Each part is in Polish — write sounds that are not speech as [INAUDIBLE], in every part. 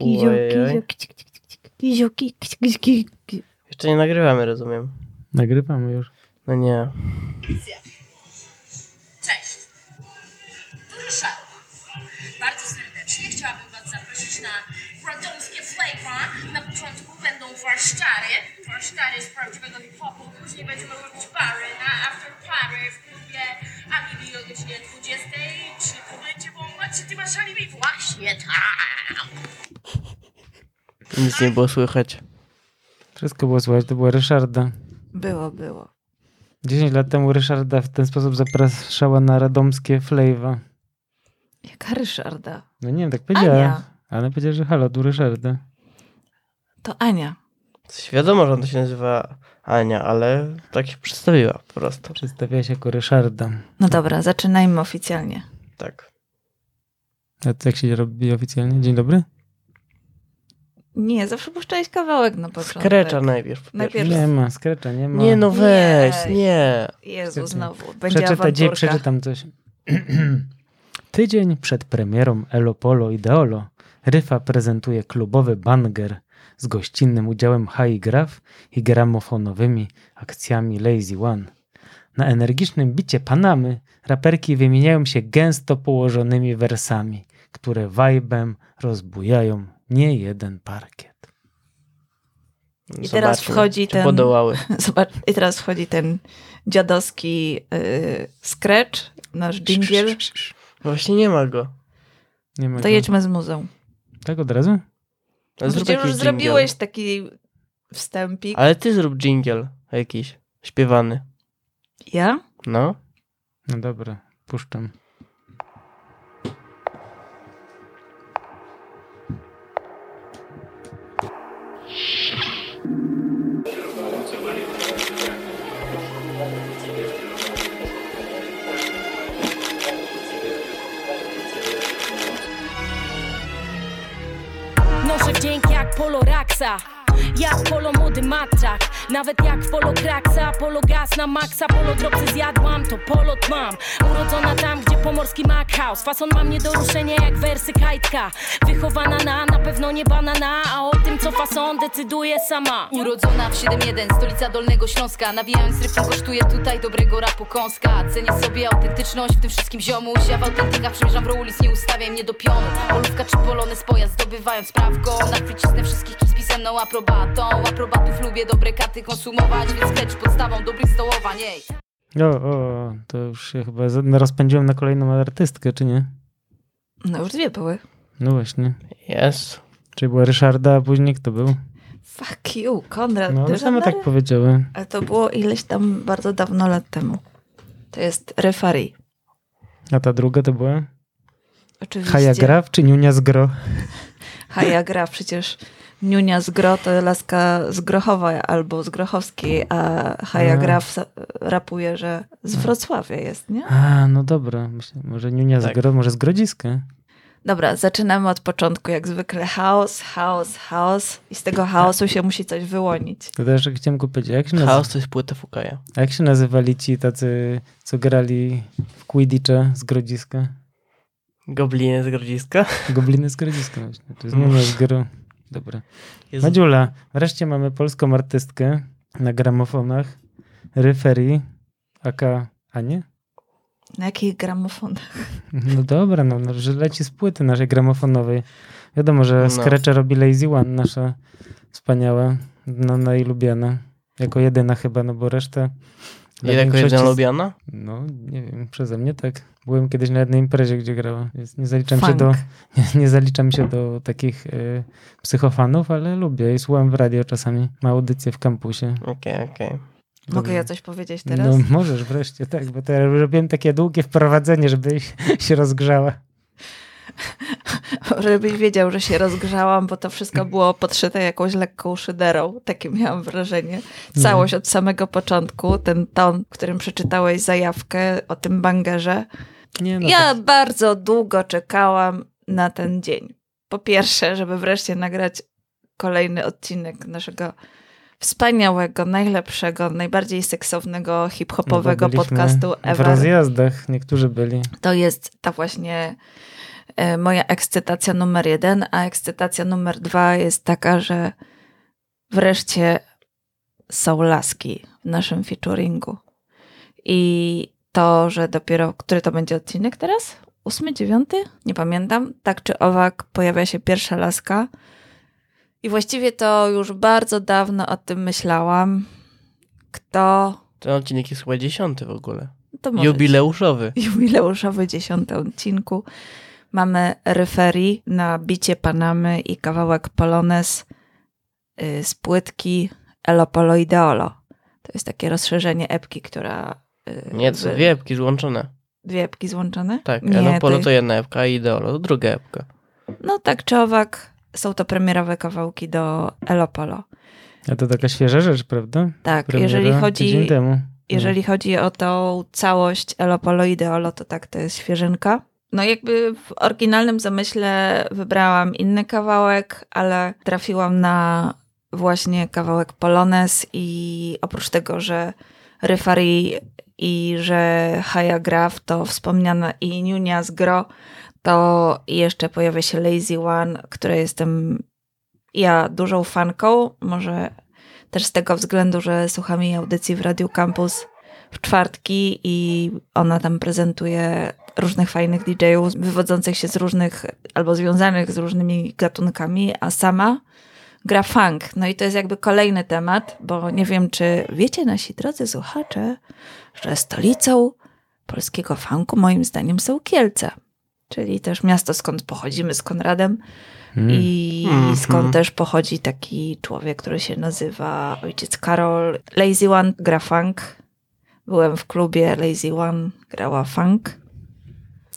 Kizio, Ojej. Jeszcze nie nagrywamy, rozumiem. Nagrywamy już. No nie. Cześć! Tu Ryszard. Bardzo serdecznie chciałabym Was zaprosić na radomskie flavor. Na początku będą warsztary. Warsztary z prawdziwego hip-hopu. Później będziemy robić bary na after party w klubie Alibi o godzinie 20. Czy to będzie bomba? Czy Ty masz alibi? Właśnie tam! Nic nie było słychać. Wszystko było słychać, to była Ryszarda. Było, było. 10 lat temu Ryszarda w ten sposób zapraszała na radomskie flavor. Jaka Ryszarda? No nie wiem, tak powiedziała. Ania. Ale powiedziała, że halo, tu Ryszarda. To Ania. Wiadomo, że ona się nazywa Ania, ale tak się przedstawiła po prostu. Przedstawia się jako Ryszarda. No dobra, zaczynajmy oficjalnie. Tak. A to jak się robi oficjalnie? Dzień dobry? Nie, zawsze puszczałeś kawałek na początku. Skrecza najpierw. Najpierw-. Nie ma, skrecza, nie ma. Nie no weź, Nie. nie. Jezu, Skrecza. znowu. Będzie Przeczytaj, dzień, przeczytam coś. [CLEARS THROAT] Tydzień przed premierą Elo Polo Ideolo Ryfa prezentuje klubowy banger z gościnnym udziałem High Graf i gramofonowymi akcjami Lazy One. Na energicznym bicie Panamy raperki wymieniają się gęsto położonymi wersami, które wajbem rozbujają nie jeden parkiet. I teraz Zobaczmy, wchodzi ten- podołały. [LAUGHS] Zobacz, i teraz wchodzi ten dziadowski yy, scratch, nasz dżingiel. Właśnie nie ma go. Nie ma To go. jedźmy z muzeum. Tak od razu? Przecież już zrobiłeś dżingiel. taki wstępik. Ale ty zrób dżingiel jakiś. Śpiewany. Ja? No. No dobra, puszczam. Noszę wdzięk jak polo raksa jak polo młody matrak Nawet jak polo kraksa Polo gaz na maksa Polo dropsy zjadłam To polot mam. Urodzona tam gdzie pomorski Mac House Fason mam nie do ruszenia jak wersy kajtka. Wychowana na na pewno nie banana A o tym co fason decyduje sama. Urodzona w 7-1, stolica Dolnego Śląska. Nawijając rytm kosztuje tutaj dobrego rapu kąska. Cenię sobie autentyczność w tym wszystkim ziomuś Ja w autentykach przemierzam w ulic, nie ustawiaj mnie do pionu. Polówka czy polony z pojazd zdobywając prawko. Na wszystkich z pisemną aprobatą Aprobatów lubię dobre katy konsumować Więc podstawą dobrych stołowań, ej O, o, to już się chyba rozpędziłem na kolejną artystkę, czy nie? No już dwie były. No właśnie. Jest. Czyli była Ryszarda, a później kto był? Fuck you, Konrad. No, same tak powiedziały. Ale to było ileś tam bardzo dawno lat temu. To jest referee. A ta druga to była? Oczywiście. Haja Graf czy Niunia z Gro? Haja gra przecież Niunia z Gro to laska z Grochowa albo z Grochowskiej, a Haja A. Graf rapuje, że z Wrocławia jest, nie? A, no dobra. Myślę, może Niunia z Tak. Gro, może z Grodziska? Dobra, zaczynamy od początku, jak zwykle chaos, chaos, chaos i z tego chaosu się musi coś wyłonić. To też chciałem go powiedzieć. Jak się, nazy- Chaos to jest płyta Fukaja. a jak się nazywali ci tacy, co grali w Quidditcha z Grodziska? Gobliny z Grodziska. Gobliny z Grodziska właśnie. To jest z Gro. Dobra. Jezu. Madziula, wreszcie mamy polską artystkę na gramofonach. Ryferi, aka Anie? Na jakich gramofonach? No dobra, no, no że leci z płyty naszej gramofonowej. Wiadomo, że No. Scratcher robi Lazy One, nasza wspaniała, no najlubiana. Jako jedyna chyba, no bo resztę... dla Jako jedna z- lubiana? No, nie wiem, przeze mnie tak. Byłem kiedyś na jednej imprezie, gdzie grała, więc nie zaliczam się Funk. do, [LAUGHS] nie, nie zaliczam się do takich y, psychofanów, ale lubię i słucham w radio czasami. Ma audycję w kampusie. Okej, okej. Mogę ja coś powiedzieć teraz? No możesz wreszcie, tak, bo to ja robiłem takie długie wprowadzenie, żebyś [LAUGHS] się rozgrzała. [LAUGHS] Żebyś wiedział, że się rozgrzałam, bo to wszystko było podszyte jakąś lekką szyderą. Takie miałam wrażenie. Całość od samego początku, ten ton, w którym przeczytałeś zajawkę o tym bangerze. Nie, no ja tak, bardzo długo czekałam na ten dzień. Po pierwsze, żeby wreszcie nagrać kolejny odcinek naszego wspaniałego, najlepszego, najbardziej seksownego, no hip-hopowego byliśmy podcastu W ever. rozjazdach niektórzy byli. To jest ta właśnie moja ekscytacja numer jeden, a ekscytacja numer dwa jest taka, że wreszcie są laski w naszym featuringu. I to, że dopiero, który to będzie odcinek teraz? Ósmy, dziewiąty? Nie pamiętam. Tak czy owak pojawia się pierwsza laska. I właściwie to już bardzo dawno o tym myślałam. Kto Ten odcinek jest chyba dziesiąty w ogóle. Jubileuszowy. jubileuszowy dziesiąty odcinku. Mamy referii na bicie Panamy i kawałek Polones y, z płytki Elo Polo Ideolo. To jest takie rozszerzenie epki, która... y, Nie, to są dwie epki złączone. Dwie epki złączone? Tak, Nie, Elo Polo to- to jedna epka, a Ideolo to druga epka. No tak czy owak, są to premierowe kawałki do Elo Polo. A to taka świeża rzecz, prawda? Tak, Premiera jeżeli Tydzień chodzi, temu. No. jeżeli chodzi o tą całość Elo Polo Ideolo, to tak, to jest świeżynka. No jakby w oryginalnym zamyśle wybrałam inny kawałek, ale trafiłam na właśnie kawałek Polones i oprócz tego, że Ryfari i że Haya Graf to wspomniana i Nunia z Gro, to jeszcze pojawia się Lazy One, której jestem ja dużą fanką, może też z tego względu, że słucham jej audycji w Radiu Campus w czwartki i ona tam prezentuje różnych fajnych DJ-ów wywodzących się z różnych albo związanych z różnymi gatunkami, a sama gra funk. No i to jest jakby kolejny temat, bo nie wiem, czy wiecie nasi drodzy słuchacze, że stolicą polskiego funku moim zdaniem są Kielce. Czyli też miasto, skąd pochodzimy z Konradem Mm. i Mhm. skąd też pochodzi taki człowiek, który się nazywa ojciec Karol. Lazy One gra funk. Byłem w klubie Lazy One, grała funk.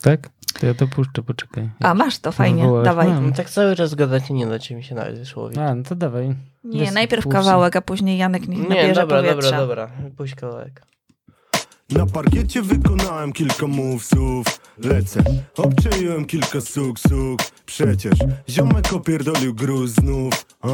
Tak? To ja to puszczę, poczekaj. A, masz to, fajnie, Wywołałeś. dawaj. Mam. No tak cały czas gadać nie da ci mi się nawet wysłowić. A, no to dawaj. Nie, Wys- najpierw puszczę. kawałek, a później Janek niech Nie, nabierze dobra, powietrza. dobra, dobra. Puść kawałek. Na parkiecie wykonałem kilka movesów Lecę, obczaiłem kilka suk, suk Przecież ziomek opierdolił gruz znów a,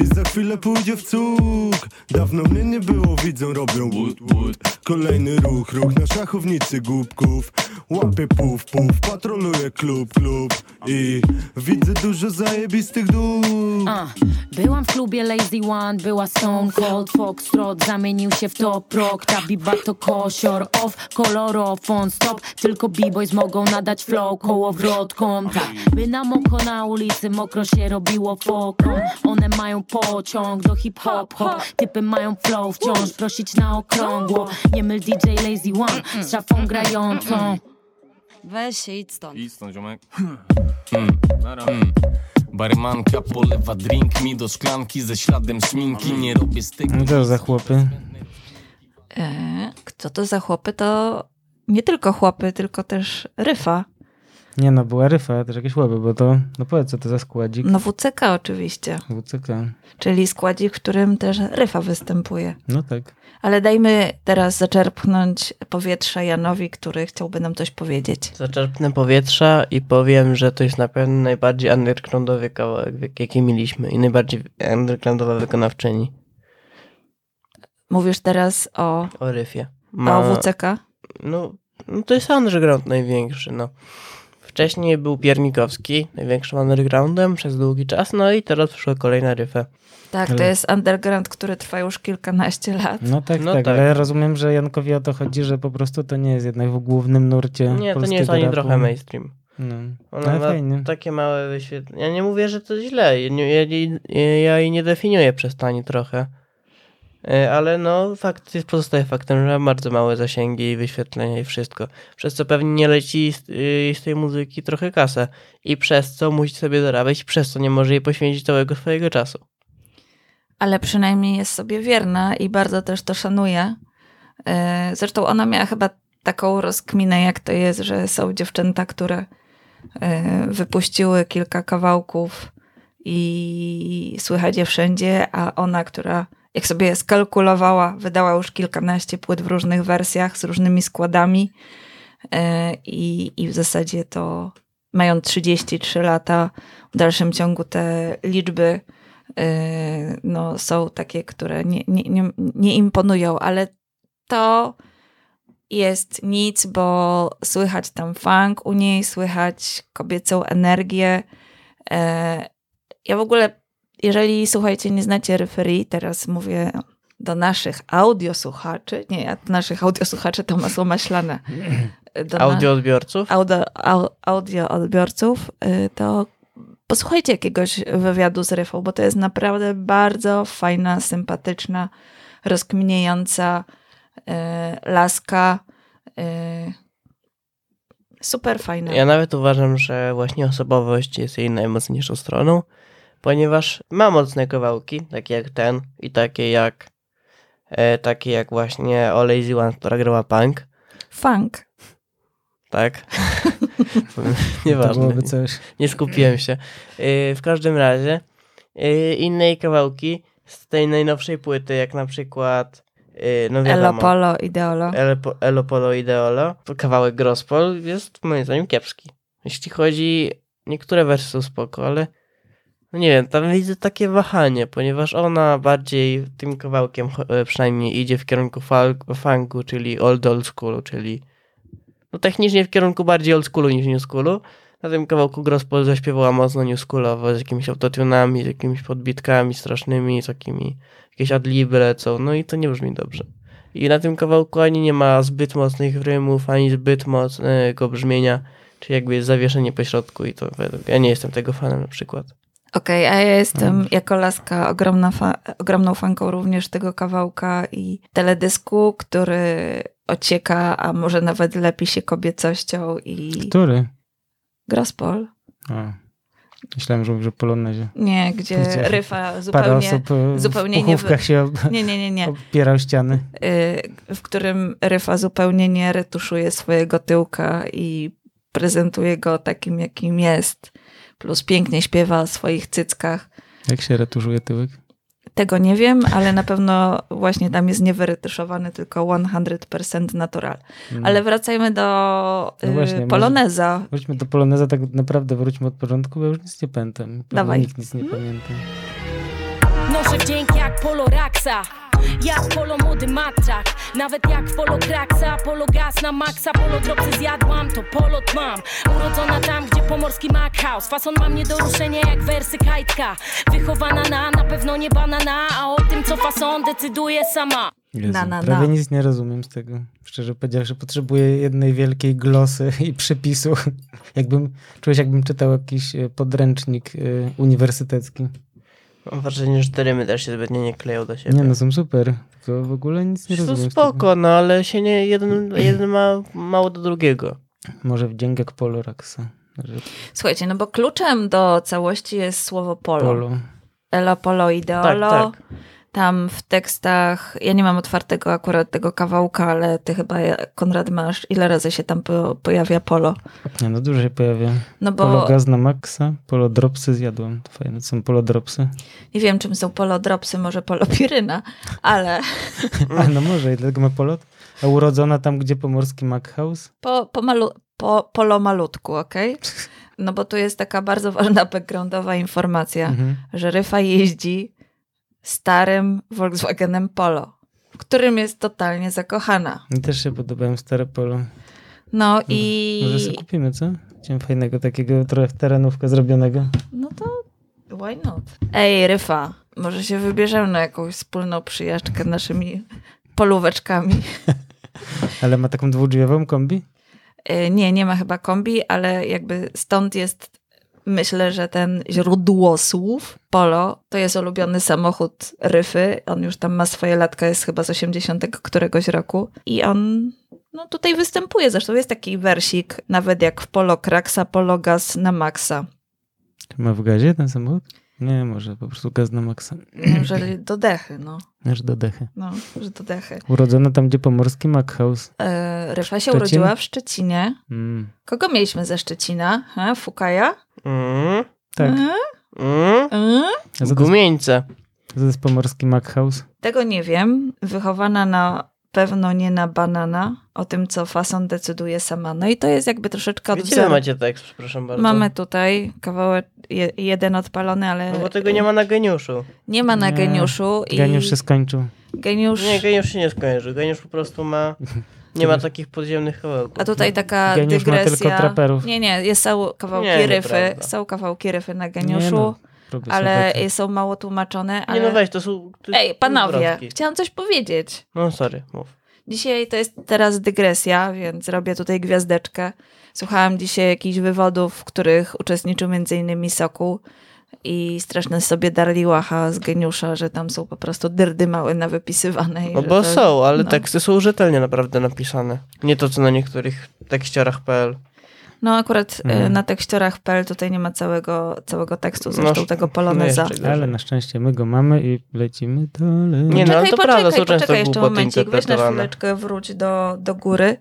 I za chwilę pójdzie w cuk Dawno mnie nie było, widzą, robią wood, wood Kolejny ruch, ruch na szachownicy głupków Łapię puf, puf, patroluję klub, klub I widzę dużo zajebistych duch A, byłam w klubie Lazy One, była Stone Cold Foxtrot Zamienił się w top rock, ta biba to kosior Off, kolorofon, stop. Tylko b-boys mogą nadać flow kołowrotkom. Tak, by na moko na ulicy Mokro się robiło foką. One mają pociąg do hip-hop hop. Typy mają flow wciąż Prosić na okrągło. Nie myl DJ Lazy One z szafą grającą Weź się, idź stąd. Idź stąd, ziomek. Mm. Mm. Barmanka polewa drink mi do szklanki ze śladem szminki. Nie robię z tego No to za chłopy. E, kto to za chłopy? To nie tylko chłopy, tylko też Ryfa. Nie no, była ryfa, też jakieś chłopy, bo to, no powiedz co to za składzik. No WCK oczywiście, WCK. czyli składzik, w którym też Ryfa występuje. No tak. Ale dajmy teraz zaczerpnąć powietrza Janowi, który chciałby nam coś powiedzieć. Zaczerpnę powietrza i powiem, że to jest na pewno najbardziej undergroundowy kawałek, jaki mieliśmy i najbardziej undergroundowa wykonawczyni Mówisz teraz o, o ryfie. o WCK? No, no to jest underground największy, no. Wcześniej był Piernikowski, największym undergroundem przez długi czas, no i teraz przyszła kolejna ryfa. Tak, to jest underground, który trwa już kilkanaście lat. No tak, No tak, tak. ale ja rozumiem, że Jankowi o to chodzi, że po prostu to nie jest jednak w głównym nurcie Nie, to nie jest ani rapu. trochę mainstream. No, Ona ale ma fajnie. takie małe wyświetlenia. Ja nie mówię, że to źle. Ja, ja, jej- ja jej nie definiuję przez to ani trochę. E, Ale no, fakt jest, pozostaje faktem, że ma bardzo małe zasięgi wyświetlenia i wszystko. Przez co pewnie nie leci z, y, z tej muzyki trochę kasę. I przez co musi sobie zarabiać, i przez co nie może jej poświęcić całego swojego czasu. ale przynajmniej jest sobie wierna i bardzo też to szanuje. E, Zresztą ona miała chyba taką rozkminę, jak to jest, że są dziewczęta, które e, wypuściły kilka kawałków i słychać je wszędzie, a ona, która jak sobie skalkulowała, wydała już kilkanaście płyt w różnych wersjach z różnymi składami e, i, i w zasadzie to mają 33 lata, w dalszym ciągu te liczby yy, no, są takie, które nie, nie, nie, nie imponują, ale to jest nic, bo słychać tam funk u niej, słychać kobiecą energię. E, ja w ogóle, jeżeli słuchajcie, nie znacie referii, teraz mówię do naszych audiosłuchaczy, nie, ja do naszych audiosłuchaczy to masło maślane. [CLEARS THROAT] Do na- Audioodbiorców? audio, au, audio odbiorców, y, to posłuchajcie jakiegoś wywiadu z Ryfą, bo to jest naprawdę bardzo fajna, sympatyczna, rozkminiająca y, laska. y, super fajna. Ja nawet uważam, że właśnie osobowość jest jej najmocniejszą stroną, ponieważ ma mocne kawałki, takie jak ten i takie jak e, takie jak właśnie O Lazy One, która grała punk, Funk. tak? [LAUGHS] [LAUGHS] Nieważne. coś. nie skupiłem się. Yy, w każdym razie yy, inne kawałki z tej najnowszej płyty, jak na przykład yy, no wiadomo, Polo, Ideolo. Elo, Elo Polo Ideolo, to kawałek Grospol jest moim zdaniem kiepski. Jeśli chodzi, niektóre wersje są spoko, ale no nie wiem, tam widzę takie wahanie, ponieważ ona bardziej tym kawałkiem e, przynajmniej idzie w kierunku funku, czyli old old schoolu, czyli no technicznie w kierunku bardziej old schoolu niż new schoolu. Na tym kawałku Grospol zaśpiewała mocno new schoolowo, z jakimiś autotunami, z jakimiś podbitkami strasznymi, z takimi, jakieś adliby lecą, no i to nie brzmi dobrze. I na tym kawałku ani nie ma zbyt mocnych rymów, ani zbyt mocnego brzmienia, czyli jakby jest zawieszenie po środku i to według, ja nie jestem tego fanem na przykład. Okej, a ja jestem jako laska ogromna fa- ogromną fanką również tego kawałka i teledysku, który ocieka, a może nawet lepi się kobiecością i Który? Grospol. A. Myślałem, że mówisz o Polonezie. Nie, gdzie Gdzie Ryfa Parę zupełnie... osób e, zupełnie w puchówkach się ob- Nie, nie, nie, nie. opiera o ściany. Y, w którym Ryfa zupełnie nie retuszuje swojego tyłka i prezentuje go takim, jakim jest. Plus pięknie śpiewa o swoich cyckach. Jak się retuszuje tyłek? Tego nie wiem, ale na pewno właśnie tam jest niewyretuszowany, tylko 100% natural. Mm. Ale wracajmy do No y, właśnie, może- Poloneza. Wróćmy do Poloneza, tak naprawdę wróćmy od początku, bo już nic nie pamiętam. Dawaj. Nikt nic nie pamięta. Noszę wdzięk jak polo Raxa Jak polo młody matrak Nawet jak w polo kraksa Polo gaz na maksa Polo dropsy zjadłam To polot mam Urodzona tam gdzie pomorski Mac House Fason mam nie do ruszenia jak wersy kajtka Wychowana na na pewno nie banana A o tym co fason decyduje sama Jezu, Na, na, prawie na. nic nie rozumiem z tego. Szczerze powiedziawszy, potrzebuję jednej wielkiej glosy i przypisu. [LAUGHS] Jakbym, czułeś jakbym czytał jakiś e, podręcznik e, uniwersytecki. Mam wrażenie, że te rymy też się zbytnio nie kleją do siebie. Nie no, są super. Tylko w ogóle nic nie to rozumiem. tego. spoko, no ale się nie, jeden, jeden ma mało do drugiego. Może wdzięk jak Poloraxa. Że Słuchajcie, no bo kluczem do całości jest słowo polo. Polo. Elo, polo, ideolo. Tak, tak. Tam w tekstach, ja nie mam otwartego akurat tego kawałka, ale ty chyba, Konrad, masz, ile razy się tam po, pojawia polo? Nie no, dużo się pojawia. No bo Polo gaz na maksa, polo dropsy zjadłem. To fajne, są polo dropsy. nie wiem, czym są polo dropsy, może polo piryna, ale [LAUGHS] A no może i dlatego ma polo. A urodzona tam, gdzie pomorski Mac House? po, po, malu, po polo malutku, okej? No bo tu jest taka bardzo [LAUGHS] ważna backgroundowa informacja, Mhm. że Ryfa jeździ starym Volkswagenem Polo, w którym jest totalnie zakochana. Mi też się podobają stare polo. No i... Może sobie kupimy, co? Chciałem fajnego takiego trochę terenówkę zrobionego. No to why not? Ej, Ryfa, może się wybierzemy na jakąś wspólną przyjażdżkę naszymi polóweczkami. [LAUGHS] Ale ma taką dwudrzwiową kombi? Y, Nie, nie ma chyba kombi, ale jakby stąd jest, myślę, że ten źródło słów. Polo to jest ulubiony samochód Ryfy. On już tam ma swoje latka, jest chyba z 80 któregoś roku. I on no tutaj występuje. Zresztą jest taki wersik, nawet jak w Polo Kraksa, Polo Gaz na maksa. Ma w gazie ten samochód? Nie, może po prostu gaz na maksa. Że do dechy, no. Aż do dechy. No, że do dechy. Urodzona tam, gdzie pomorski Mac House. E, Ryfa się Szczecin? urodziła w Szczecinie. Mm. Kogo mieliśmy ze Szczecina? Ha? Fukaja? Mm, Tak. Mm. To, jest, Gumieńce. to jest pomorski Mac House? Tego nie wiem. Wychowana na pewno nie na banana. O tym, co fason decyduje sama. No i to jest jakby troszeczkę od wzoru. macie tekst, przepraszam bardzo? Mamy tutaj kawałek je, jeden odpalony, ale No bo tego nie ma na geniuszu. nie ma na Nie. geniuszu. I Geniusz się skończył. geniusz... Nie, geniusz się nie skończy. Geniusz po prostu ma [LAUGHS] Nie ma takich podziemnych kawałków. A tutaj taka Geniusz ma dygresja. tylko traperów. Nie, nie, jest, są kawałki Nie, ryfy, są kawałki ryfy na Nie geniuszu, no, ale sobie są mało tłumaczone. Ale... Nie no weź, to są... To Ej, są panowie, chciałam coś powiedzieć. No sorry, mów. Dzisiaj to jest teraz dygresja, więc robię tutaj gwiazdeczkę. Słuchałam dzisiaj jakichś wywodów, w których uczestniczył m.in. Sokół i strasznie sobie darli łacha z geniusza, że tam są po prostu dyrdy małe nawypisywane. No bo to- są, ale no. teksty są rzetelnie naprawdę napisane. Nie to, co na niektórych tekściorach.pl. No akurat Mhm. y, na tekściorach.pl tutaj nie ma całego, całego tekstu, zresztą No, tego no poloneza. gorzej. Ale na szczęście my go mamy i lecimy dalej. Nie, no, ale to prawda, są często poczekaj jeszcze momencik, weź na chwileczkę, wróć do, do góry,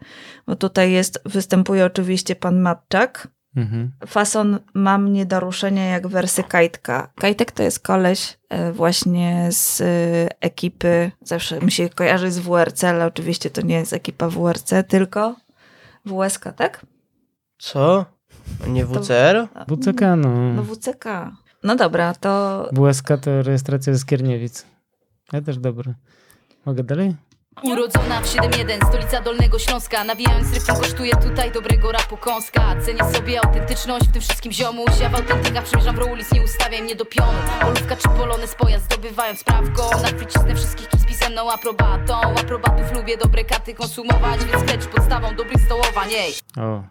bo tutaj jest, występuje oczywiście pan Matczak. Mhm. Fason mam nie do ruszenia jak wersy Kajtka. Kajtek to jest koleś e, właśnie z e, ekipy, zawsze mi się kojarzy z WRC, ale oczywiście to nie jest ekipa WRC, tylko WSK, tak? Co? Nie WCR? WCK, no. No WCK. No dobra, to WSK to rejestracja ze Skierniewic. Ja też dobry. Mogę dalej? Urodzona w 7-1, stolica Dolnego Śląska Nawijając rytm kosztuje tutaj dobrego rapu kąska Cenię sobie autentyczność w tym wszystkim ziomuś Ja w autentykach przemierzam w ulic, nie ustawiaj mnie do pionu Polówka czy polony z pojazd zdobywając prawko Na wycisnę wszystkich z pisemną aprobatą Aprobatów lubię dobre katy konsumować Więc kleć podstawą dobrych stołowań, ej O.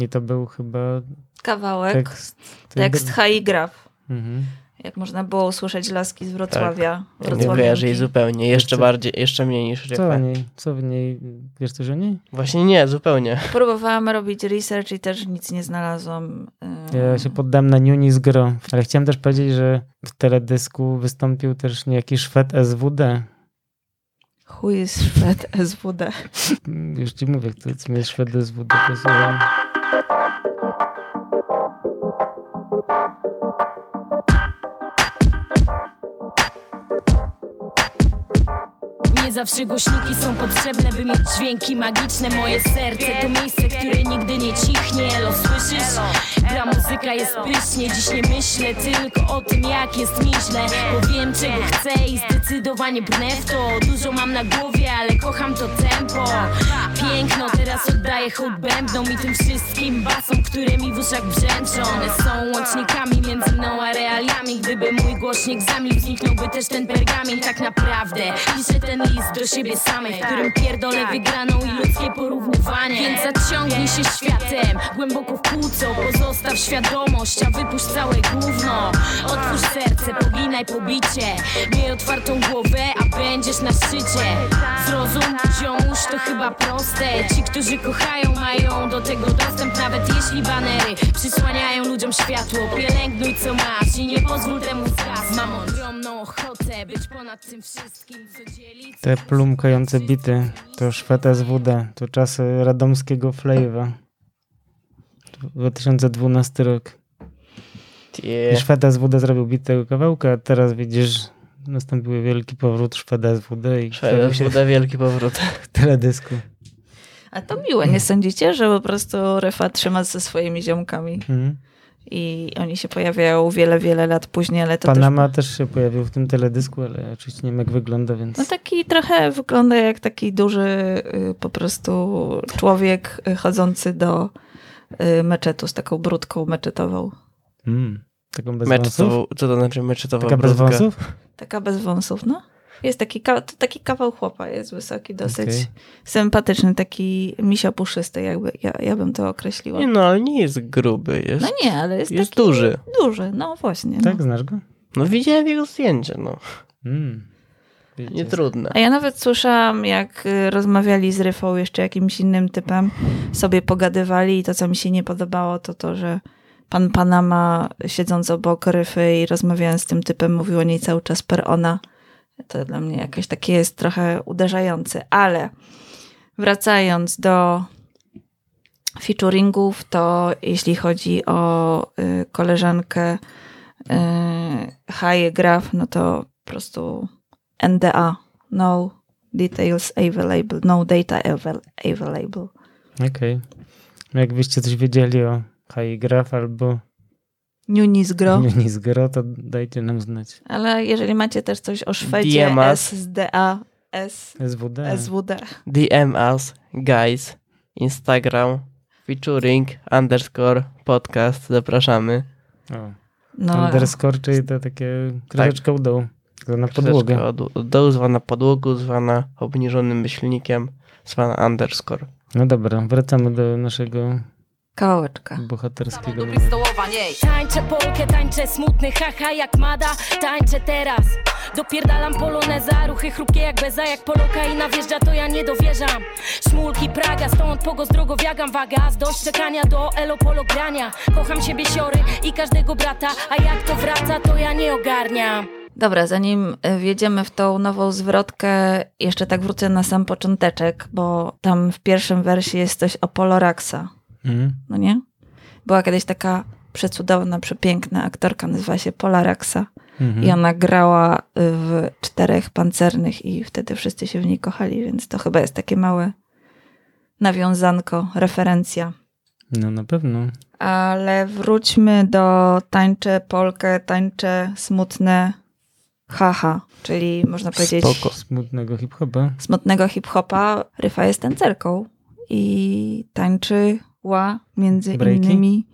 I to był chyba kawałek, tekst, tekst. H i graf. Mhm. Jak można było usłyszeć laski z Wrocławia. Tak. Nie kojarzy jej zupełnie. Jeszcze bardziej, jeszcze mniej niż Co o rypę. niej? Co w niej? Wiesz coś o niej? Właśnie nie, zupełnie. Próbowałam robić research i też nic nie znalazłam. Ja się poddam na Nuni z Gro. Ale chciałem też powiedzieć, że w teledysku wystąpił też niejaki Szwed SWD. Chuj jest Szwed SWD. [LAUGHS] Już ci mówię, kto co mnie Szwed SWD Thank you. Nie zawsze głośniki są potrzebne, by mieć dźwięki magiczne. Moje serce to miejsce, które nigdy nie cichnie. Elo, słyszysz? Gra muzyka jest pysznie. Dziś nie myślę tylko o tym, jak jest mi źle Bo wiem, czego chcę i zdecydowanie brnę w to. Dużo mam na głowie, ale kocham to tempo. Piękno, teraz oddaję hołd bębnom I tym wszystkim basom, które mi w uszach brzęczą. One są łącznikami między mną a realiami. Gdyby mój głośnik zamilkł, zniknąłby też ten pergamin. Tak naprawdę piszę ten list do siebie samej którym pierdolę wygraną i ludzkie porównywanie. Więc zaciągnij się światem, głęboko w Pozostaw świadomość, a wypuść całe gówno. Otwórz serce, poginaj pobicie. Miej otwartą głowę, a będziesz na szczycie. Zrozum, ziomuś, to chyba proste. Ci, którzy kochają, mają do tego dostęp Nawet jeśli banery przysłaniają ludziom światło. Pielęgnuj co masz i nie pozwól temu Mam ogromną ochotę być ponad tym wszystkim, co dzieli Te plumkające bity to Szwed SWD. To czasy radomskiego Flavor. 2012 rok. Tie. I Szwed SWD zrobił bit tego kawałka, a teraz widzisz, nastąpił wielki powrót Szweda SWD i pojawił się Szweda, wielki powrót. w teledysku. A to miłe, nie sądzicie, że po prostu Refa trzyma ze swoimi ziomkami Mhm. I oni się pojawiają wiele, wiele lat później, ale to Panama też... też się pojawił w tym teledysku, ale oczywiście nie wiem jak wygląda, więc No taki trochę wygląda jak taki duży y, po prostu człowiek y, chodzący do y, meczetu z taką brudką meczetową. mm, taką bez wąsów. Meczetową, co to znaczy meczetowa Taka bez brudka? wąsów? Taka bez wąsów, no. Jest taki, taki kawał chłopa, jest wysoki, dosyć Okej. sympatyczny, taki misio puszysty, jakby ja, ja bym to określiła. Nie no, ale nie jest gruby, jest, No nie, ale jest, jest taki duży. duży, no właśnie. Tak, No. znasz go? No widziałem jego zdjęcie, no. Mm. Nie trudne. A ja nawet słyszałam, jak y, rozmawiali z Ryfą jeszcze jakimś innym typem, sobie pogadywali i to, co mi się nie podobało, to to, że pan Panama siedząc obok Ryfy i rozmawiając z tym typem, mówił o niej cały czas per ona. To dla mnie jakieś takie jest trochę uderzające, ale wracając do featuringów, to jeśli chodzi o y, koleżankę y, Haje Graf, no to po prostu NDA, no details available, no data avail- available. Okej. No Jakbyście coś wiedzieli o Graf albo Nunis Gro. Unis Gro, to dajcie nam znać. Ale jeżeli macie też coś o Szwedzie, DMS. SDA, S, SWD. SWD. DM us, guys, Instagram, featuring, underscore, podcast, zapraszamy. O. No, Underscore, czyli to takie kreseczka u dołu. Na podłogę. Troszeczkę Od, od dołu zwana podłogu, zwana obniżonym myślnikiem, zwana underscore. No dobra, wracamy do naszego kawałeczka. bohaterskiego. Tańczę polkę, tańczę smutny, haha jak mada. Tańczę teraz. Dopierdalam poloneza, ruchy chrupkie jak beza Jak poloka i nawjeżdża to ja nie dowierzam. Szmulki Praga, stąd pogo z drogowiagam. Waga, z dość czekania do elo polo grania Kocham siebie siory i każdego brata A jak to wraca to ja nie ogarniam. Dobra, zanim y, wjedziemy w tą nową zwrotkę, jeszcze tak wrócę na sam począteczek, bo tam w pierwszym wersie jest coś o Poloraxa, Mhm. no nie? Była kiedyś taka przecudowna, przepiękna aktorka, nazywa się Polaraxa Mhm. i ona grała w Czterech Pancernych i wtedy wszyscy się w niej kochali, więc to chyba jest takie małe nawiązanko, referencja. No na pewno. Ale wróćmy do tańcze polkę, tańcze smutne haha, czyli można powiedzieć Spoko. Smutnego hip-hopa. smutnego hip-hopa. Ryfa jest tancerką i tańczyła między Breaki? innymi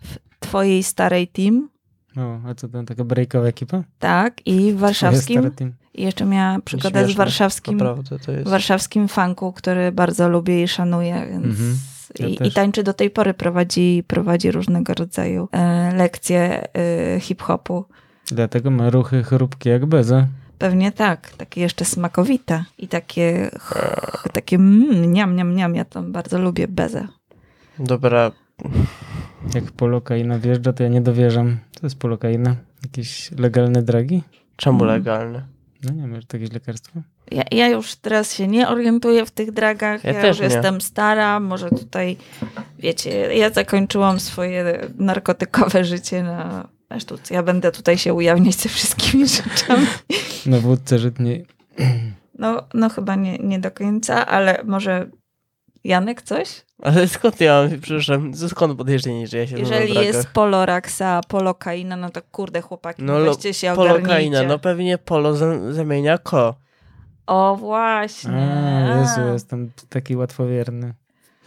w twojej starej team, O, a co to taka breakowa ekipa? tak, i w warszawskim. I jeszcze miała przygodę z warszawskim, Naprawdę to jest. warszawskim funku, który bardzo lubię i szanuję, więc Mhm. Ja i, i tańczy do tej pory, prowadzi, prowadzi różnego rodzaju e, lekcje e, hip-hopu. Dlatego ma ruchy chrupkie jak beza. Pewnie tak, takie jeszcze smakowite i takie, takie mm, niam, niam, niam. Ja to bardzo lubię bezę. Dobra, Jak polokaina wjeżdża, to ja nie dowierzam. To jest polokaina. Jakieś legalne dragi? czemu Mhm. legalne? No nie wiem, może to jakieś lekarstwo? Ja, ja już teraz się nie orientuję w tych dragach. Ja Ja, też już nie. jestem stara. Może tutaj, wiecie, ja zakończyłam swoje narkotykowe życie na na sztuce. Ja będę tutaj się ujawniać ze wszystkimi [LAUGHS] rzeczami. Na wódce żytniej. No, no chyba nie, nie do końca, ale może Janek coś? Ale skąd ja mam, przepraszam, skąd podejrzenie, że ja się Jeżeli jest poloraksa, polokaina, no to kurde chłopaki, No, no, weźcie się. Polokaina, no pewnie polo za- zamienia ko. O właśnie. A, Jezu, jestem taki łatwowierny.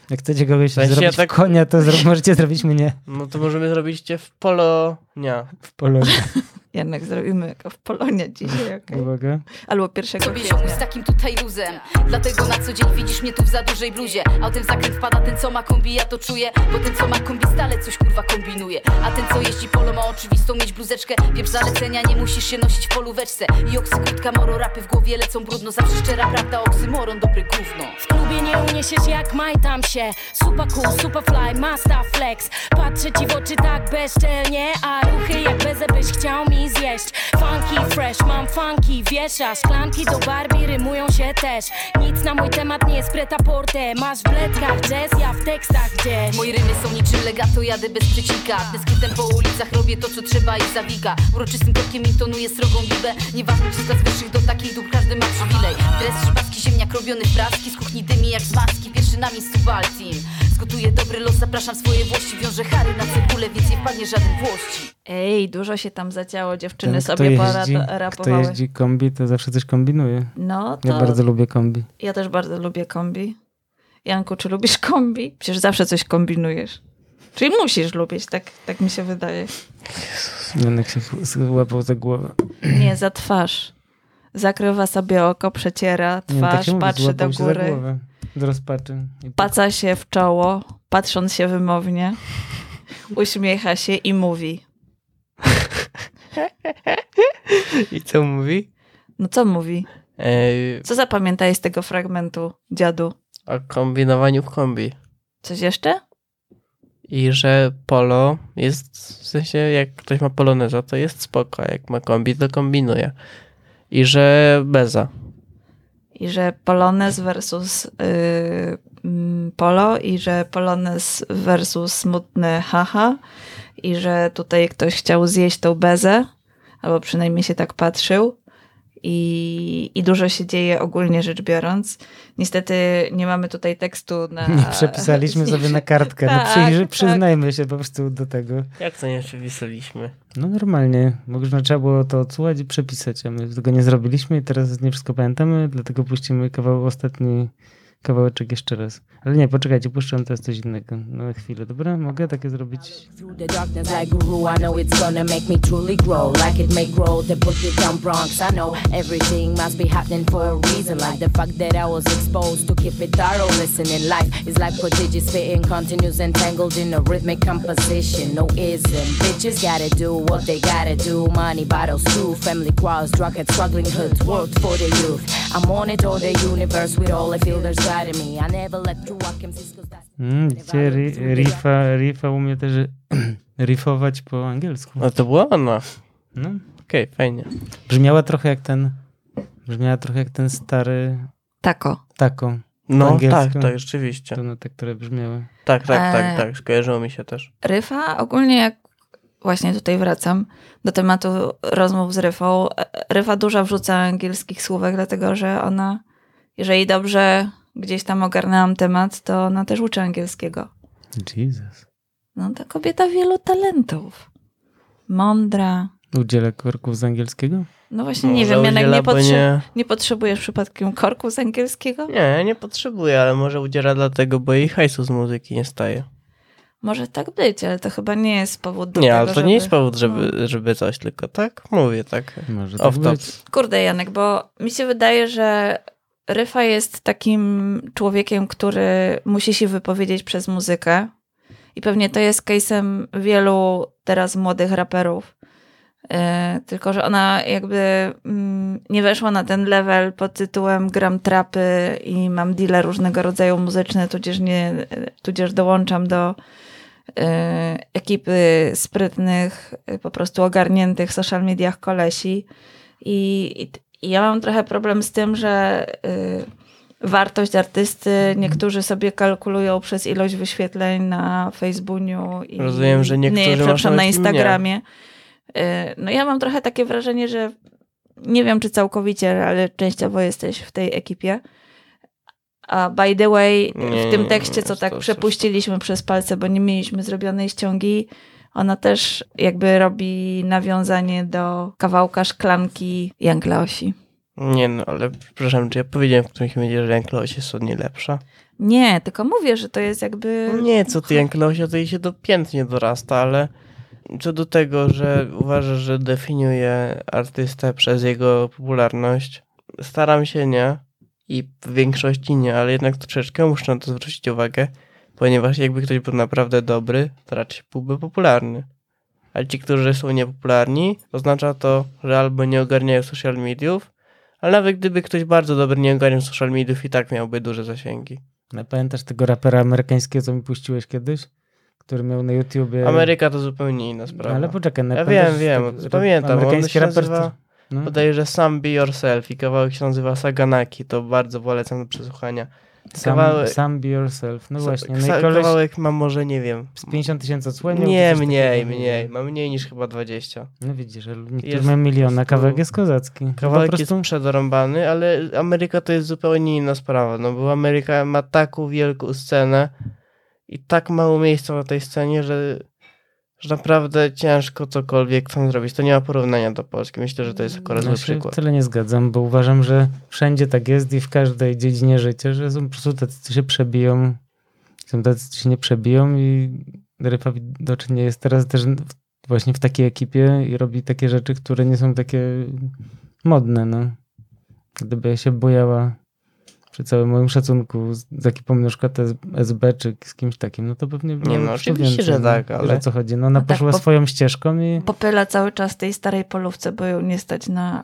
Jak chcecie kogoś W sensie zrobić ja tak- konia, to zro- możecie zrobić mnie No to możemy zrobić cię w polonia. w polonie. [LAUGHS] Jednak zrobimy jako w Polonia dzisiaj, [LAUGHS] okej. Uwaga. Albo pierwszego Sobie ziomuś z takim tutaj luzem. Dlatego na co dzień widzisz mnie tu w za dużej bluzie. A ten zakręt wpada ten co ma kombi, ja to czuję. Bo ten co ma kombi stale coś kurwa kombinuje. A ten co jeździ polo ma oczywistą mieć bluzeczkę. Pieprz zalecenia, nie musisz się nosić w polóweczce. I oksykrótka, moro rapy w głowie lecą brudno. Zawsze szczera prawda, oksymoron, dobry gówno. W klubie nie uniesiesz jak majtam się. Super cool, super fly, master flex. Patrzę ci w oczy tak bezczelnie A ruchy jak bezę byś chciał mi zjeść. Funky fresh, mam funky, wiesza. Szklanki do Barbie rymują się też. Nic na mój temat nie jest preta porte. Masz w bledkach jazz, ja w tekstach gdzieś. Moje rymy są niczym legato, jadę bez przecinka Dyskrytem po ulicach robię to co trzeba i zawika Uroczystym krokiem intonuję srogą bibę. Nieważne czy z wyższych do takich dóbr każdy ma przywilej. Dres szybacki, ziemniak robiony w praski Z kuchni dymi jak z maski, pierwszy na miejscu Baltim Dobry los, zapraszam swoje włości Wiążę chary na cebulę, więc nie wpadnie żaden włości Ej, dużo się tam zaciało, dziewczyny Ten, sobie jeździ, kto rapowały. jeździ kombi, to zawsze coś kombinuje. No to Ja bardzo lubię kombi. ja też bardzo lubię kombi. Janku, czy lubisz kombi? Przecież zawsze coś kombinujesz. Czyli musisz lubić, tak, tak mi się wydaje. Janek się łapał za głowę. Nie, za twarz. Zakrywa sobie oko, przeciera Nie, tak twarz, się mówi, patrzy złapał do się za góry, głowę. Z rozpaczy. I paca się w czoło, patrząc się wymownie, uśmiecha się i mówi. I co mówi? No co mówi? Ej, Co zapamiętałeś z tego fragmentu, dziadu? o kombinowaniu w kombi. Coś jeszcze? I że polo jest, w sensie jak ktoś ma poloneza, to jest spoko, a jak ma kombi, to kombinuje. I że beza. I że Polones versus yy, mm, Polo i że Polones versus smutny haha i że tutaj ktoś chciał zjeść tą bezę, albo przynajmniej się tak patrzył. I, I dużo się dzieje ogólnie rzecz biorąc. Niestety nie mamy tutaj tekstu na... [LAUGHS] Nie przepisaliśmy sobie na kartkę. No [LAUGHS] Tak, przyjrzy, tak. przyznajmy się po prostu do tego. Jak to nie przepisaliśmy? No normalnie. Można trzeba było to odsłuchać i przepisać, a my tego nie zrobiliśmy i teraz nie wszystko pamiętamy, dlatego puścimy kawał ostatni kawałeczek jeszcze raz. Ale nie, poczekajcie, puszczam teraz coś innego. Na chwilę, dobra? Mogę takie zrobić? A a Mm, widzicie, ri- riffa, riffa umie też [CLEARS THROAT] riffować po angielsku. No to była ona. No. Okej, fajnie. Brzmiała trochę jak ten, brzmiała trochę jak ten stary Tako. taco. No tak, tak, rzeczywiście. To te, które brzmiały. Tak, tak, tak, Eee. tak, skojarzyło mi się też. Ryfa ogólnie jak właśnie tutaj wracam do tematu rozmów z Ryfą. e, Ryfa dużo wrzuca angielskich słówek, dlatego że ona, jeżeli dobrze gdzieś tam ogarnęłam temat, to ona też uczy angielskiego. Jesus. No ta kobieta wielu talentów. Mądra. Udziela korków z angielskiego? No właśnie nie Może wiem, Janek, udziela, nie, bo potrze- nie... nie potrzebujesz przypadkiem korku z angielskiego? Nie, nie potrzebuję, ale może udziela dlatego, bo jej hajsu z muzyki nie staje. Może tak być, ale to chyba nie jest powód do Nie, tego, ale to żeby... nie jest powód, żeby, żeby coś, tylko tak mówię, tak. Może Off tak być. Kurde, Janek, bo mi się wydaje, że Ryfa jest takim człowiekiem, który musi się wypowiedzieć przez muzykę. I pewnie to jest case'em wielu teraz młodych raperów. Yy, tylko, że ona jakby mm, nie weszła na ten level pod tytułem gram trapy i mam deale różnego rodzaju muzyczne, tudzież, nie, tudzież dołączam do yy, ekipy sprytnych, po prostu ogarniętych w social mediach kolesi. I ja mam trochę problem z tym, że y, wartość artysty niektórzy sobie kalkulują przez ilość wyświetleń na Facebooku i Rozumiem, że niektórzy nie, przepraszam, na. Instagramie. Y, no ja mam trochę takie wrażenie, że nie wiem czy całkowicie, ale częściowo jesteś w tej ekipie. A by the way, Nie, w tym nie, tekście, nie, co tak przepuściliśmy przez palce, bo nie mieliśmy zrobionej ściągi, ona też jakby robi nawiązanie do kawałka szklanki Young Leosi. Nie no, ale przepraszam, czy ja powiedziałem w którymś momencie, że Jankloś jest od niej lepsza? Nie, tylko mówię, że to jest jakby... No nie, co ty Janklosia, to jej się do pięt nie dorasta, ale co do tego, że uważasz, że definiuje artystę przez jego popularność, staram się nie i w większości nie, ale jednak troszeczkę muszę na to zwrócić uwagę, ponieważ jakby ktoś był naprawdę dobry, to raczej byłby popularny. Ale ci, którzy są niepopularni, oznacza to, że albo nie ogarniają social mediów, ale nawet gdyby ktoś bardzo dobry nie ogarniał social mediów i tak miałby duże zasięgi. No, Pamiętasz tego rapera amerykańskiego, co mi puściłeś kiedyś? Który miał na YouTubie... Ameryka to zupełnie inna sprawa. Ale poczekaj, no, Ja wiem, wiem, tego- pamiętam, on Amerykański się raper... nazywa- No, Podaję, że Sam Be Yourself i kawałek się nazywa Saganaki, to bardzo polecam do przesłuchania. Kawałek, sam, sam be yourself. No właśnie. No koleś kawałek ma może, nie wiem, z 50 tysięcy odsłonił. nie, mniej, mniej, ma mniej niż chyba 20. No widzisz, że niektórzy mają miliona, kawałek jest kozacki. Kawałek po prostu... jest przedorąbany, ale Ameryka to jest zupełnie inna sprawa, no bo Ameryka ma taką wielką scenę i tak mało miejsca na tej scenie, że, że naprawdę ciężko cokolwiek tam zrobić. To nie ma porównania do Polski. Myślę, że to jest akurat Ja przykład. tyle nie zgadzam, bo uważam, że wszędzie tak jest i w każdej dziedzinie życia, że są po prostu tacy, co się przebiją, są tacy, co się nie przebiją i Ryfa widocznie jest teraz też właśnie w takiej ekipie i robi takie rzeczy, które nie są takie modne, no. Gdyby się bojała przy całym moim szacunku z, przykład S- SB czy z kimś takim, no to pewnie było no, po oczywiście, więcej, że no. tak, ale- co chodzi. No ona No tak, poszła bo- swoją ścieżką i Popyla cały czas tej starej polówce, bo ją nie stać na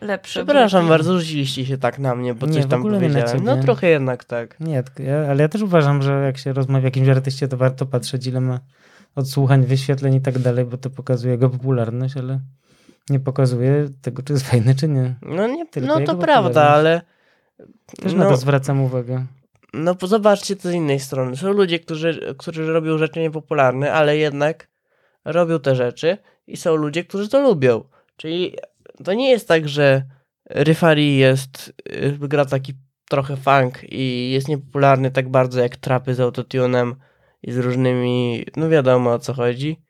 lepsze. Przepraszam bardzo, rzuciliście się tak na mnie, bo Nie, coś tam nie powiedziałem. No trochę jednak tak. Nie, ale ja też uważam, że jak się rozmawia o jakimś artyście, to warto patrzeć, ile ma odsłuchań, wyświetleń i tak dalej, bo to pokazuje jego popularność, ale nie pokazuje tego, czy jest fajny, czy nie. No, nie, Tylko no to prawda, ale Też na no, to zwracam uwagę. no zobaczcie to z innej strony. Są ludzie, którzy, którzy robią rzeczy niepopularne, ale jednak robią te rzeczy i są ludzie, którzy to lubią. Czyli to nie jest tak, że Ryfari jest, y, gra taki trochę funk i jest niepopularny tak bardzo jak trapy z autotunem i z różnymi, no wiadomo o co chodzi.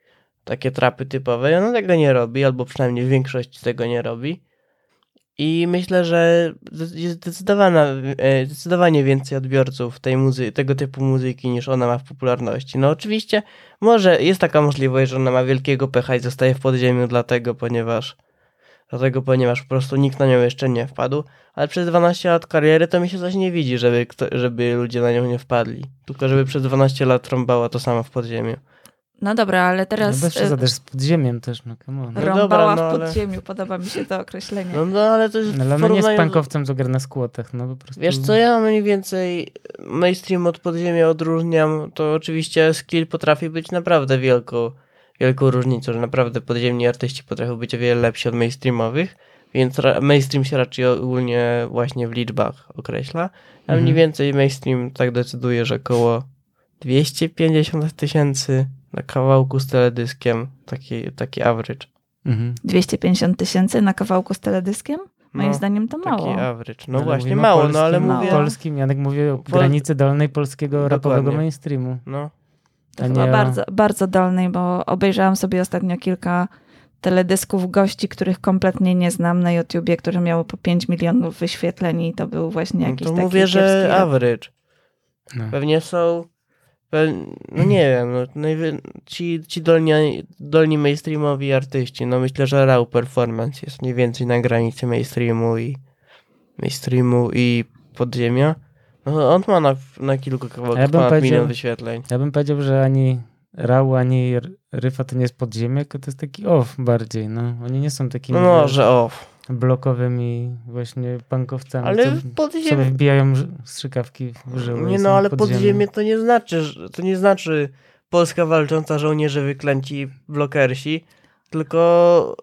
Takie trapy typowe. I ona tego nie robi, albo przynajmniej w większości tego nie robi. I myślę, że jest e, zdecydowanie więcej odbiorców tej muzy- tego typu muzyki niż ona ma w popularności. No oczywiście może jest taka możliwość, że ona ma wielkiego pecha i zostaje w podziemiu dlatego, ponieważ dlatego, ponieważ po prostu nikt na nią jeszcze nie wpadł, ale przez 12 lat kariery to mi się zaś nie widzi, żeby, kto, żeby ludzie na nią nie wpadli. Tylko żeby przez 12 lat trąbała to samo w podziemiu. No dobra, ale No teraz bez e, przesady, z podziemiem też, no come on. No rąbała dobra, no w ale- podziemiu. Podoba mi się to określenie. No, no ale to jest No, ale ona nie jest porównaniu- punkowcem, co gra na skłotach, no po prostu. Wiesz co, ja mniej więcej mainstream od podziemia odróżniam, to oczywiście skill potrafi być naprawdę wielką, wielką różnicą, że naprawdę podziemni artyści potrafią być o wiele lepsi od mainstreamowych, więc mainstream się raczej ogólnie właśnie w liczbach określa, a Mhm. mniej więcej mainstream tak decyduje, że około 250 tysięcy na kawałku z teledyskiem, taki, taki average. Mhm. 250 tysięcy na kawałku z teledyskiem? Moim No, zdaniem to Taki mało. average. No Ale właśnie mówimy o mało, no ale polskim- mówię... Polskim, Janek mówi o Pol- granicy dolnej polskiego rapowego Dokładnie. mainstreamu. No. To chyba o- bardzo, bardzo dolnej, bo obejrzałam sobie ostatnio kilka teledysków gości, których kompletnie nie znam na YouTubie, które miały po 5 milionów wyświetleń i to był właśnie No jakiś to taki mówię, że average. No. Pewnie są. Pe... No nie wiem, no, ci, ci dolni, dolni mainstreamowi artyści, no myślę, że Raw Performance jest mniej więcej na granicy mainstreamu i mainstreamu i podziemia. No on ma na, na kilku kawałkach Ja milion wyświetleń. Ja bym powiedział, że ani Rał, ani Ryfa to nie jest podziemie, tylko to jest taki off bardziej, no. Oni nie są takimi No może off. Blokowymi właśnie punkowcami, Ale co podziemie... sobie wbijają strzykawki w żyły. Nie no, ale podziemie. podziemie to nie znaczy, że- to nie znaczy Polska walcząca żołnierze wyklęci blokersi, tylko,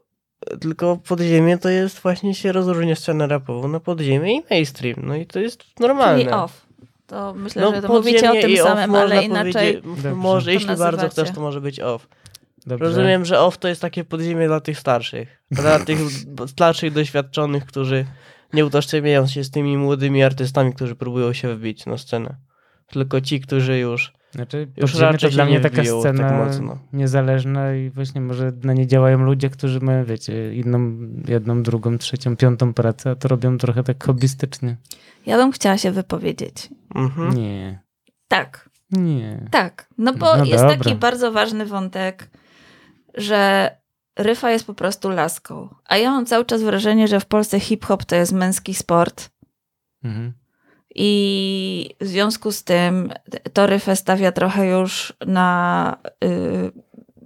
tylko podziemie to jest właśnie się rozróżnia scenę rapową na podziemie i mainstream, no i to jest normalne. Czyli off. To myślę, No, że to mówicie o tym samym, ale inaczej. Dobrze. Może, jeśli bardzo chcesz, to może być off. Dobrze. Rozumiem, że off to jest takie podziemie dla tych starszych, dla [LAUGHS] tych starszych, doświadczonych, którzy nie utożsamiają się z tymi młodymi artystami, którzy próbują się wbić na scenę. Tylko ci, którzy już Znaczy, Już raczej to dla mnie nie taka tak scena mocno. niezależna i właśnie może na nie działają ludzie, którzy mają, wiecie, inną, jedną, drugą, trzecią, piątą pracę, a to robią trochę tak hobbystycznie. Ja bym chciała się wypowiedzieć. Mhm. Nie, Tak, nie. tak. No bo No jest dobra. taki bardzo ważny wątek, że Ryfa jest po prostu laską. A ja mam cały czas wrażenie, że w Polsce hip-hop to jest męski sport. Mhm. I w związku z tym to Ryfę stawia trochę już na y,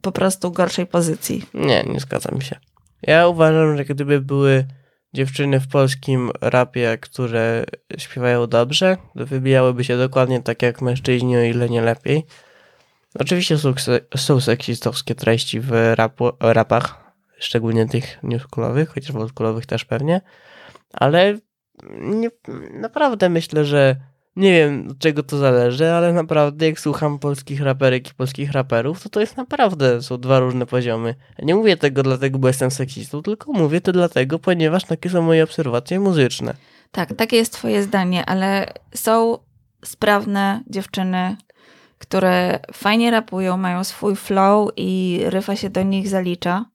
po prostu gorszej pozycji. Nie, nie zgadzam się. Ja uważam, że gdyby były dziewczyny w polskim rapie, które śpiewają dobrze, to wybijałyby się dokładnie tak jak mężczyźni, o ile nie lepiej. Oczywiście są, seksistowskie treści w rapu, rapach, szczególnie tych newskulowych, chociaż w oldschoolowych też pewnie, ale nie, naprawdę myślę, że nie wiem od czego to zależy, ale naprawdę jak słucham polskich raperek i polskich raperów, to to jest naprawdę, są dwa różne poziomy. Nie mówię tego dlatego, bo jestem seksistą, tylko mówię to dlatego, ponieważ takie są moje obserwacje muzyczne. Tak, takie jest twoje zdanie, ale są sprawne dziewczyny, które fajnie rapują, mają swój flow i Ryfa się do nich zalicza.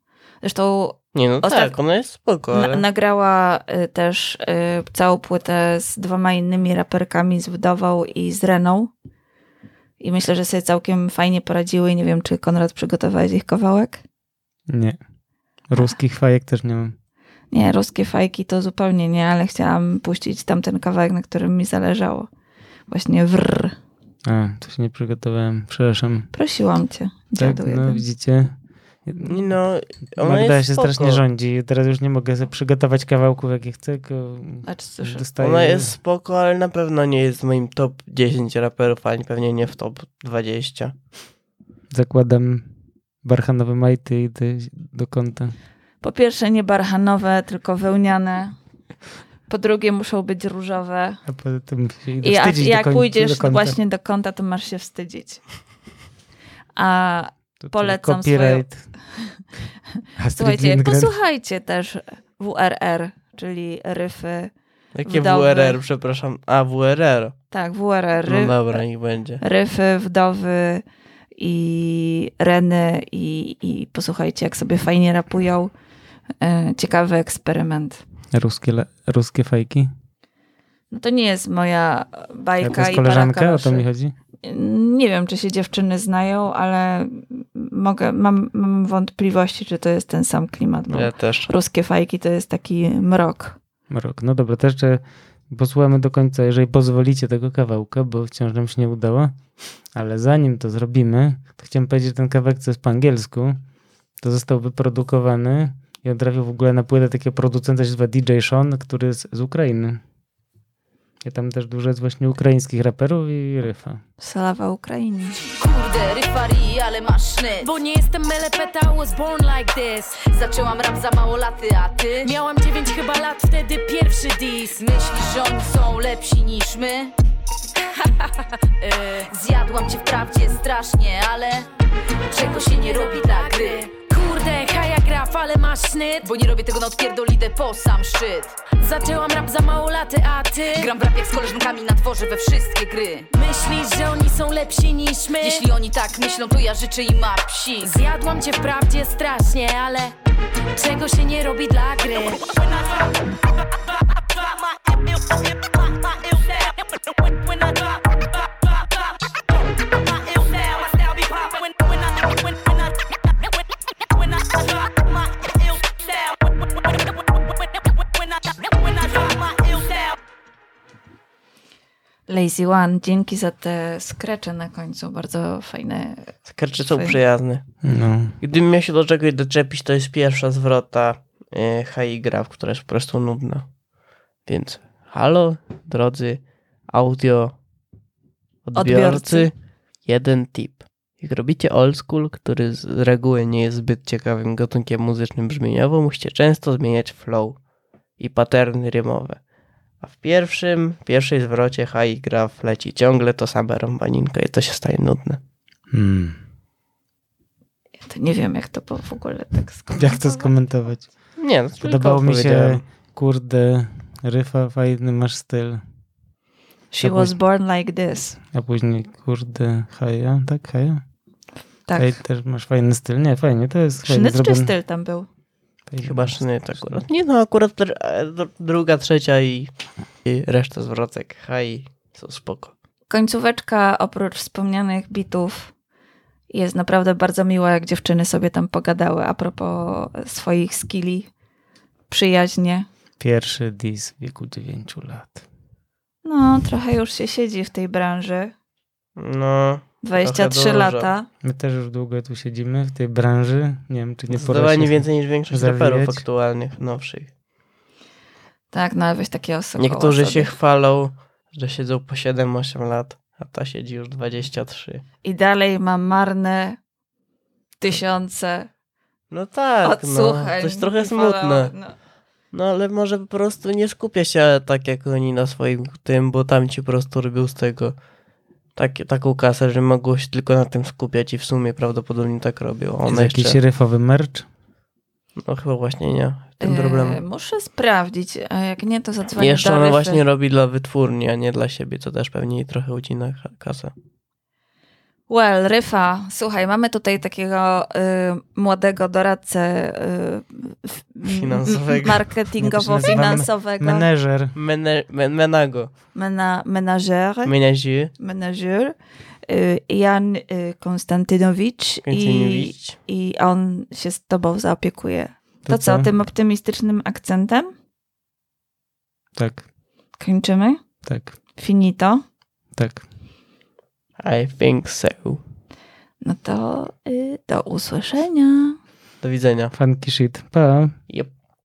Zresztą Nie no Ostat- tak, ona jest spoko, na, ale... nagrała y, też y, całą płytę z dwoma innymi raperkami, z Wdową i z Reną. I myślę, że sobie całkiem fajnie poradziły. Nie wiem, czy Konrad przygotowałeś ich kawałek? Nie. Ruskich fajek też nie mam. Nie, ruskie fajki to zupełnie nie, ale chciałam puścić tamten kawałek, na którym mi zależało. Właśnie wrr. A, to się nie przygotowałem, przepraszam. Prosiłam cię, Tak, no jeden. widzicie. No, ona Magda jest się spoko. strasznie rządzi. Teraz już nie mogę sobie przygotować kawałków, jakie chcę, tylko Acz słyszę. dostaję... Ona jest spoko, ale na pewno nie jest w moim top 10 raperów, ani pewnie nie w top 20. Zakładam barchanowe majty i idę do kąta. Po pierwsze nie barchanowe, tylko wełniane. Po drugie muszą być różowe. A poza tym I jak, jak pójdziesz do właśnie do kąta, to masz się wstydzić. A Tutaj polecam Copyright. [LAUGHS] Astrid słuchajcie, Lindgren. posłuchajcie też WRR, czyli ryfy. Jakie Wdowy. WRR, przepraszam. A, WRR. Tak, WRR. No Ry, dobra, niech będzie. ryfy, wdowy i reny i, i posłuchajcie, jak sobie fajnie rapują. E, Ciekawy eksperyment. Ruskie, le- ruskie fajki? No to nie jest moja bajka to jest i koleżanka, para o to mi chodzi? Nie wiem, czy się dziewczyny znają, ale mogę, mam, mam wątpliwości, czy to jest ten sam klimat, bo Ja też. ruskie fajki to jest taki mrok. Rok. No dobra, to jeszcze posłuchamy do końca, jeżeli pozwolicie tego kawałka, bo wciąż nam się nie udało. Ale zanim to zrobimy, to chciałem powiedzieć, że ten kawałek, co jest po angielsku, to został wyprodukowany i on trafił w ogóle na płytę takiego producenta, się nazywa DJ Sean, który jest z Ukrainy. I tam też dużo jest właśnie ukraińskich raperów i ryfa. Salawa Ukrainy. Kurde, ryfari, ale masz sznyt Bo nie jestem melepeta, was born like this Zaczęłam rap za mało laty, a ty? Miałam 9 chyba lat, wtedy pierwszy dis Myślisz, że oni są lepsi niż my? E, [LAUGHS] Zjadłam cię wprawdzie strasznie, ale Czego się nie robi dla gry Kurde, haja ale masz sznyt Bo nie robię tego na odpierdolidę po sam szczyt Zaczęłam rap za mało laty, a ty? Gram w rap jak z koleżankami na dworze we wszystkie gry Myślisz, że oni są lepsi niż my? Jeśli oni tak myślą, to ja życzę im ma psik Zjadłam cię wprawdzie strasznie, ale czego się nie robi dla gry? Lazy One, dzięki za te skrecze na końcu, bardzo fajne. Skarczy są Fajne. przyjazne. No. Gdybym miał się do czegoś doczepić, to jest pierwsza zwrota e, high graf, która jest po prostu nudna. Więc halo, drodzy audio odbiorcy, Odbiorcy. jeden tip. Jak robicie old school, który z reguły nie jest zbyt ciekawym gatunkiem muzycznym brzmieniowo, musicie często zmieniać flow i paterny rymowe. A w pierwszym, pierwszej zwrocie high graf leci ciągle to same rąbaninka i to się staje nudne. Hmm. Ja to nie wiem, jak to po- w ogóle tak skończyć. Jak to skomentować? Nie, no, Podobało mi się, kurde, ryfa, fajny masz styl. She was born like this. A później, kurde, haja, tak, haja? Tak. Hej, też masz fajny styl. Nie, fajnie, to jest fajnie Sznyt czy zrobione. styl tam był? Chyba sznyt styl. akurat. Nie no, akurat e, dr- druga, trzecia i, i reszta zwrotek haj są spoko. Końcóweczka oprócz wspomnianych bitów jest naprawdę bardzo miła, jak dziewczyny sobie tam pogadały a propos swoich skilli. Przyjaźnie. Pierwszy dis w wieku 9 lat. No, trochę już się siedzi w tej branży. No, 23 dużo. lata. My też już długo tu siedzimy w tej branży. Nie wiem, czy nie zdecydowanie się... więcej niż większość raperów aktualnych, nowszych. Tak, no ale weź takie osoby. Niektórzy się chwalą, że siedzą po 7-8 lat, a ta siedzi już 23. I dalej ma marne tysiące No tak, no, odsłuchań. to jest trochę smutne. No. No ale może po prostu nie skupia się tak jak oni na swoim tym, bo tam ci po prostu robił z tego takie, taką kasę, że mogło się tylko na tym skupiać i w sumie prawdopodobnie tak robią. A Jest One jakiś jeszcze, ryfowy merch? no chyba właśnie nie, E, problem. Muszę sprawdzić, a jak nie, to zadzwonię Jeszcze ona Ryfy. właśnie robi dla wytwórni, a nie dla siebie, co też pewnie jej trochę ucina ka- kasę. Well, Ryfa, słuchaj, mamy tutaj takiego y, młodego doradcę y, Finansowego. marketingowo-finansowego, Meneżer. Mene, men, menago. mena, menażer, menażer, y, Jan y, Konstantynowicz i, Konstantynowicz. i on się z tobą zaopiekuje. To, To co, co? tym optymistycznym akcentem? Tak, Kończymy? tak, Finito? tak. I think so. No to y, do usłyszenia. Do widzenia. Funky shit. Pa. Yep.